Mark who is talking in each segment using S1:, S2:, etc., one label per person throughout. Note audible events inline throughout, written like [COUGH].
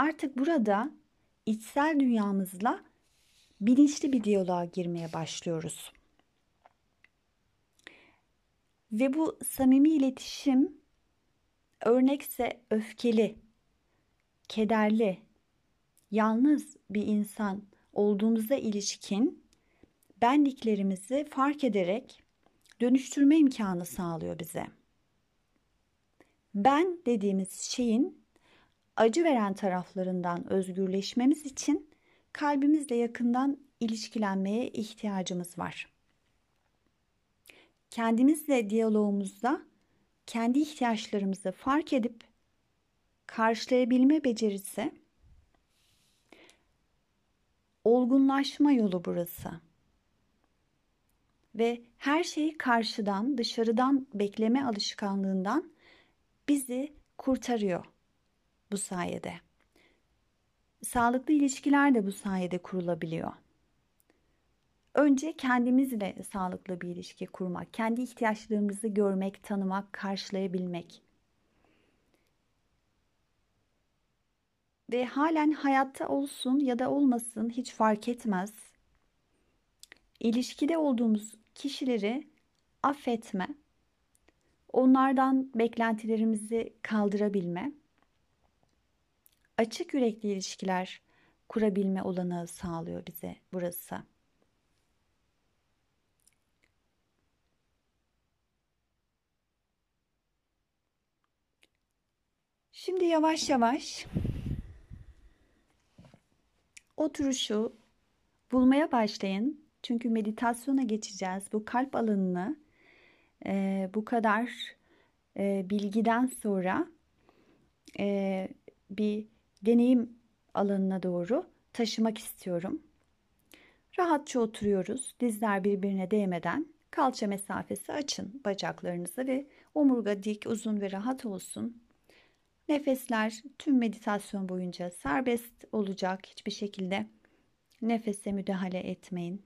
S1: Artık burada içsel dünyamızla bilinçli bir diyaloğa girmeye başlıyoruz. Ve bu samimi iletişim örnekse öfkeli, kederli, yalnız bir insan olduğumuza ilişkin benliklerimizi fark ederek dönüştürme imkanı sağlıyor bize. Ben dediğimiz şeyin acı veren taraflarından özgürleşmemiz için kalbimizle yakından ilişkilenmeye ihtiyacımız var. Kendimizle diyalogumuzda kendi ihtiyaçlarımızı fark edip karşılayabilme becerisi olgunlaşma yolu burası. Ve her şeyi karşıdan, dışarıdan bekleme alışkanlığından bizi kurtarıyor bu sayede. Sağlıklı ilişkiler de bu sayede kurulabiliyor. Önce kendimizle sağlıklı bir ilişki kurmak, kendi ihtiyaçlarımızı görmek, tanımak, karşılayabilmek. Ve halen hayatta olsun ya da olmasın hiç fark etmez. İlişkide olduğumuz kişileri affetme, onlardan beklentilerimizi kaldırabilme, açık yürekli ilişkiler kurabilme olanağı sağlıyor bize burası. Şimdi yavaş yavaş oturuşu bulmaya başlayın. Çünkü meditasyona geçeceğiz. Bu kalp alanını e, bu kadar e, bilgiden sonra e, bir deneyim alanına doğru taşımak istiyorum. Rahatça oturuyoruz. Dizler birbirine değmeden kalça mesafesi açın bacaklarınızı ve omurga dik, uzun ve rahat olsun. Nefesler tüm meditasyon boyunca serbest olacak. Hiçbir şekilde nefese müdahale etmeyin.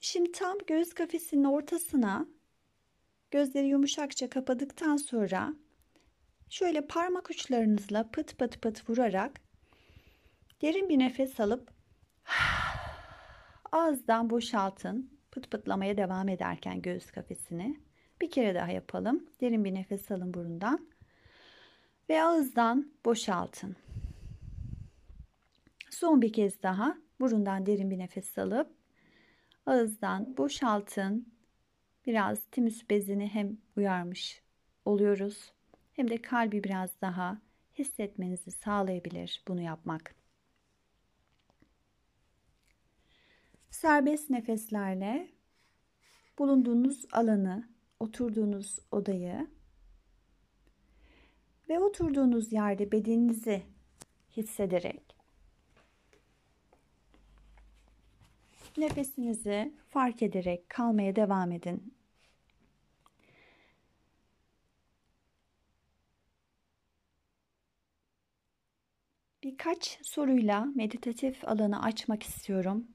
S1: Şimdi tam göğüs kafesinin ortasına gözleri yumuşakça kapadıktan sonra şöyle parmak uçlarınızla pıt pıt pıt vurarak derin bir nefes alıp [SIGHS] ağızdan boşaltın. Pıt pıtlamaya devam ederken göğüs kafesini. Bir kere daha yapalım. Derin bir nefes alın burundan. Ve ağızdan boşaltın. Son bir kez daha burundan derin bir nefes alıp ağızdan boşaltın. Biraz timüs bezini hem uyarmış oluyoruz hem de kalbi biraz daha hissetmenizi sağlayabilir bunu yapmak. Serbest nefeslerle bulunduğunuz alanı oturduğunuz odayı ve oturduğunuz yerde bedeninizi hissederek nefesinizi fark ederek kalmaya devam edin. Birkaç soruyla meditatif alanı açmak istiyorum.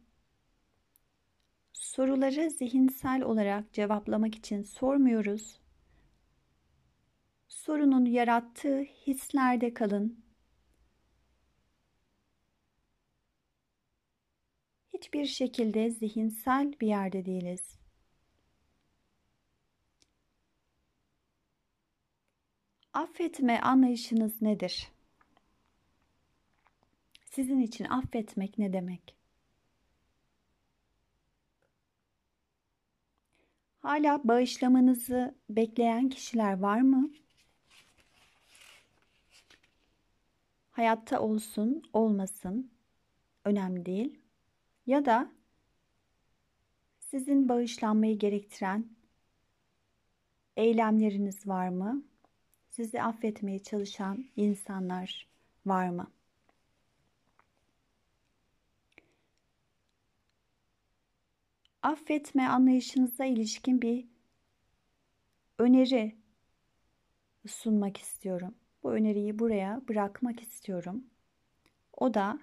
S1: Soruları zihinsel olarak cevaplamak için sormuyoruz. Sorunun yarattığı hislerde kalın. Hiçbir şekilde zihinsel bir yerde değiliz. Affetme anlayışınız nedir? Sizin için affetmek ne demek? Hala bağışlamanızı bekleyen kişiler var mı? Hayatta olsun, olmasın önemli değil. Ya da sizin bağışlanmayı gerektiren eylemleriniz var mı? Sizi affetmeye çalışan insanlar var mı? Affetme anlayışınıza ilişkin bir öneri sunmak istiyorum. Bu öneriyi buraya bırakmak istiyorum. O da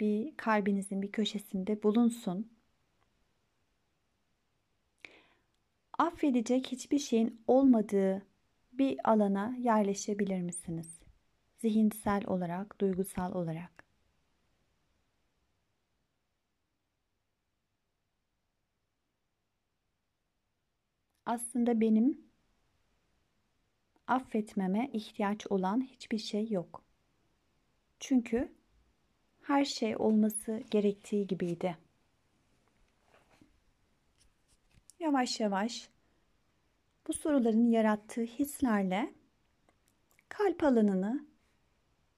S1: bir kalbinizin bir köşesinde bulunsun. Affedecek hiçbir şeyin olmadığı bir alana yerleşebilir misiniz? Zihinsel olarak, duygusal olarak. Aslında benim affetmeme ihtiyaç olan hiçbir şey yok. Çünkü her şey olması gerektiği gibiydi. Yavaş yavaş bu soruların yarattığı hislerle kalp alanını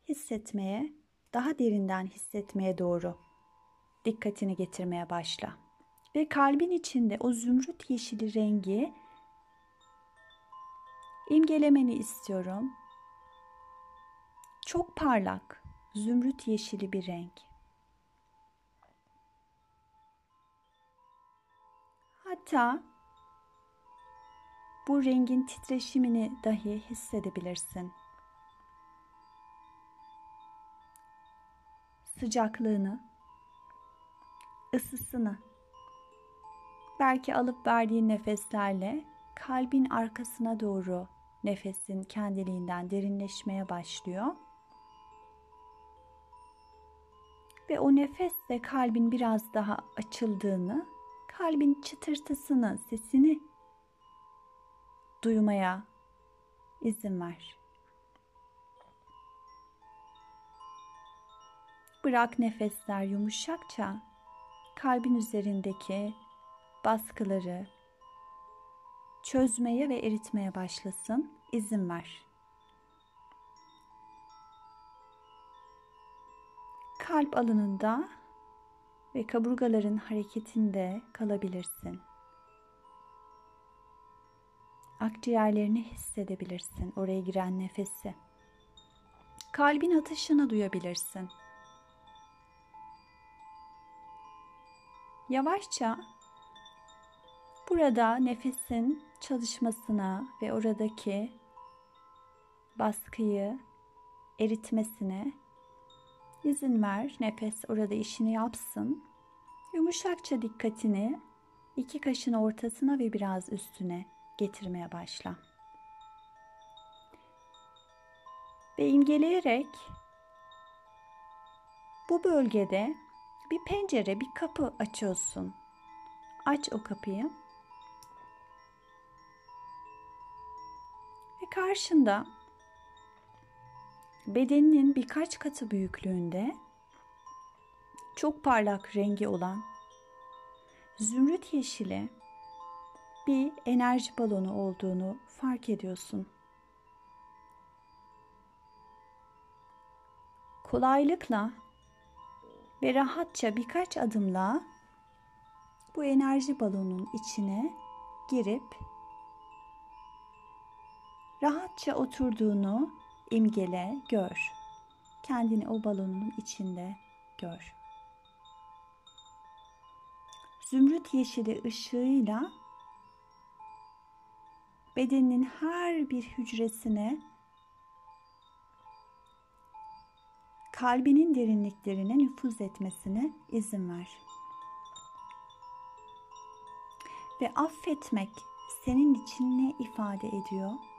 S1: hissetmeye, daha derinden hissetmeye doğru dikkatini getirmeye başla. Ve kalbin içinde o zümrüt yeşili rengi imgelemeni istiyorum. Çok parlak, zümrüt yeşili bir renk. Hatta bu rengin titreşimini dahi hissedebilirsin. Sıcaklığını, ısısını, belki alıp verdiğin nefeslerle kalbin arkasına doğru nefesin kendiliğinden derinleşmeye başlıyor. Ve o nefesle kalbin biraz daha açıldığını, kalbin çıtırtısını, sesini duymaya izin ver. Bırak nefesler yumuşakça kalbin üzerindeki baskıları çözmeye ve eritmeye başlasın. İzin ver. Kalp alanında ve kaburgaların hareketinde kalabilirsin. Akciğerlerini hissedebilirsin, oraya giren nefesi. Kalbin atışını duyabilirsin. Yavaşça burada nefesin çalışmasına ve oradaki baskıyı eritmesine izin ver. Nefes orada işini yapsın. Yumuşakça dikkatini iki kaşın ortasına ve biraz üstüne getirmeye başla. Ve imgeleyerek bu bölgede bir pencere, bir kapı açıyorsun. Aç o kapıyı. Karşında bedeninin birkaç katı büyüklüğünde çok parlak rengi olan zümrüt yeşili bir enerji balonu olduğunu fark ediyorsun. Kolaylıkla ve rahatça birkaç adımla bu enerji balonun içine girip rahatça oturduğunu imgele, gör. Kendini o balonun içinde gör. Zümrüt yeşili ışığıyla bedeninin her bir hücresine kalbinin derinliklerine nüfuz etmesine izin ver. Ve affetmek senin için ne ifade ediyor?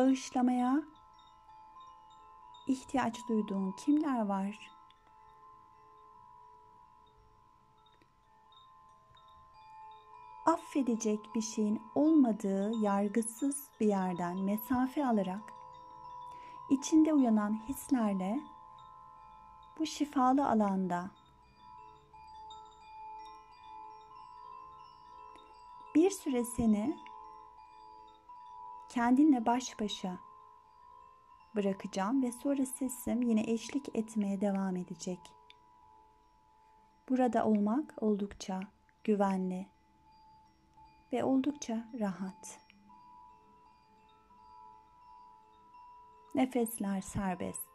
S1: Bağışlamaya ihtiyaç duyduğun kimler var? affedecek bir şeyin olmadığı yargısız bir yerden mesafe alarak içinde uyanan hislerle bu şifalı alanda bir süre seni kendinle baş başa bırakacağım ve sonra sesim yine eşlik etmeye devam edecek. Burada olmak oldukça güvenli, ve oldukça rahat. Nefesler serbest.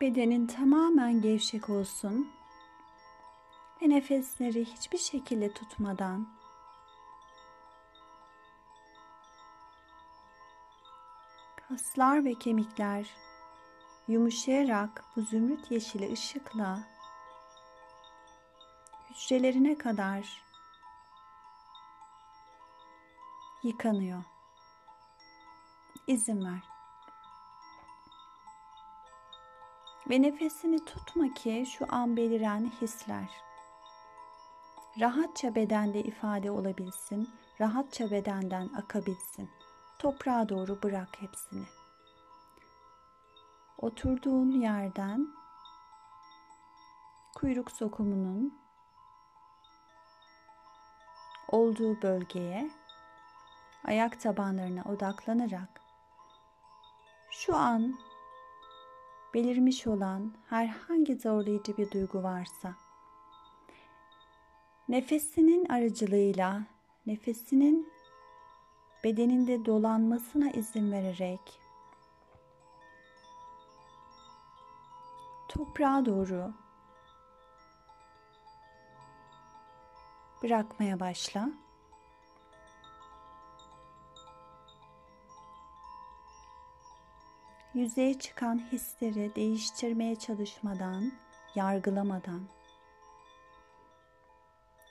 S1: Bedenin tamamen gevşek olsun ve nefesleri hiçbir şekilde tutmadan kaslar ve kemikler yumuşayarak bu zümrüt yeşili ışıkla hücrelerine kadar yıkanıyor. İzin ver. Ve nefesini tutma ki şu an beliren hisler rahatça bedende ifade olabilsin, rahatça bedenden akabilsin. Toprağa doğru bırak hepsini. Oturduğun yerden kuyruk sokumunun olduğu bölgeye ayak tabanlarına odaklanarak şu an belirmiş olan herhangi zorlayıcı bir duygu varsa nefesinin aracılığıyla nefesinin bedeninde dolanmasına izin vererek toprağa doğru bırakmaya başla. Yüzeye çıkan hisleri değiştirmeye çalışmadan, yargılamadan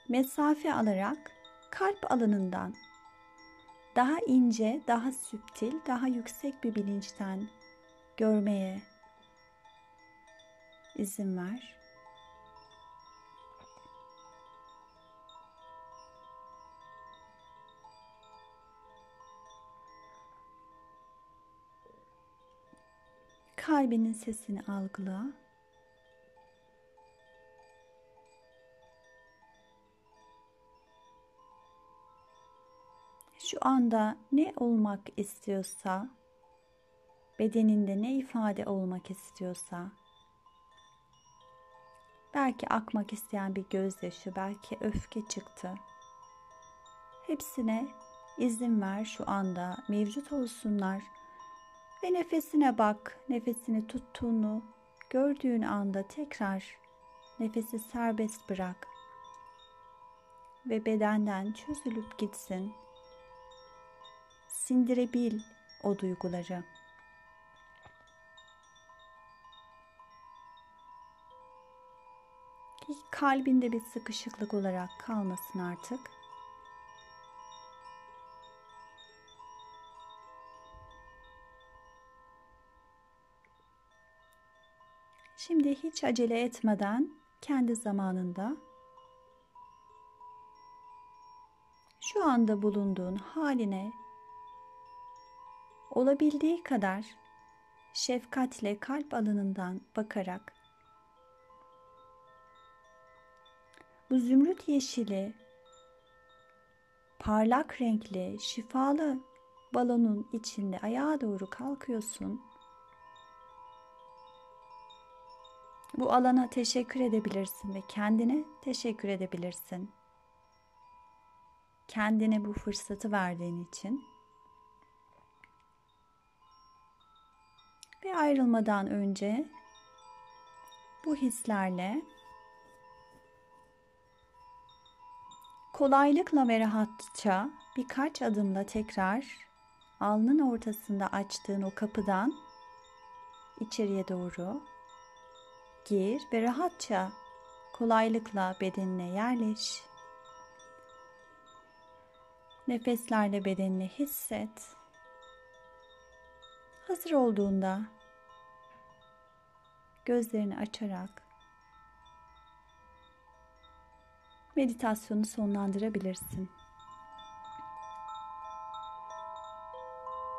S1: mesafe alarak kalp alanından daha ince, daha süptil, daha yüksek bir bilinçten görmeye izin ver. Kalbinin sesini algıla. Şu anda ne olmak istiyorsa, bedeninde ne ifade olmak istiyorsa, belki akmak isteyen bir gözyaşı, belki öfke çıktı. Hepsine izin ver şu anda mevcut olsunlar ve nefesine bak. Nefesini tuttuğunu gördüğün anda tekrar nefesi serbest bırak ve bedenden çözülüp gitsin. Sindirebil o duyguları. Kalbinde bir sıkışıklık olarak kalmasın artık. Şimdi hiç acele etmeden kendi zamanında şu anda bulunduğun haline olabildiği kadar şefkatle kalp alanından bakarak bu zümrüt yeşili parlak renkli şifalı balonun içinde ayağa doğru kalkıyorsun Bu alana teşekkür edebilirsin ve kendine teşekkür edebilirsin. Kendine bu fırsatı verdiğin için. Ve ayrılmadan önce bu hislerle kolaylıkla ve rahatça birkaç adımla tekrar alnın ortasında açtığın o kapıdan içeriye doğru gir ve rahatça, kolaylıkla bedenine yerleş. Nefeslerle bedenini hisset. Hazır olduğunda gözlerini açarak meditasyonu sonlandırabilirsin.